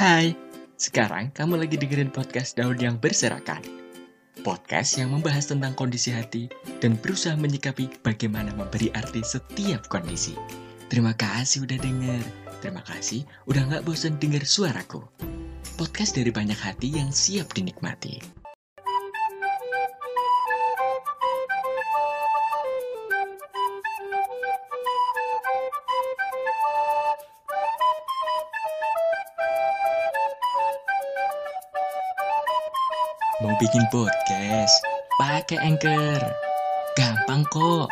Hai, sekarang kamu lagi dengerin podcast Daun yang Berserakan. Podcast yang membahas tentang kondisi hati dan berusaha menyikapi bagaimana memberi arti setiap kondisi. Terima kasih udah denger. Terima kasih udah gak bosan denger suaraku. Podcast dari banyak hati yang siap dinikmati. Mau bikin podcast? Pakai Anchor. Gampang kok.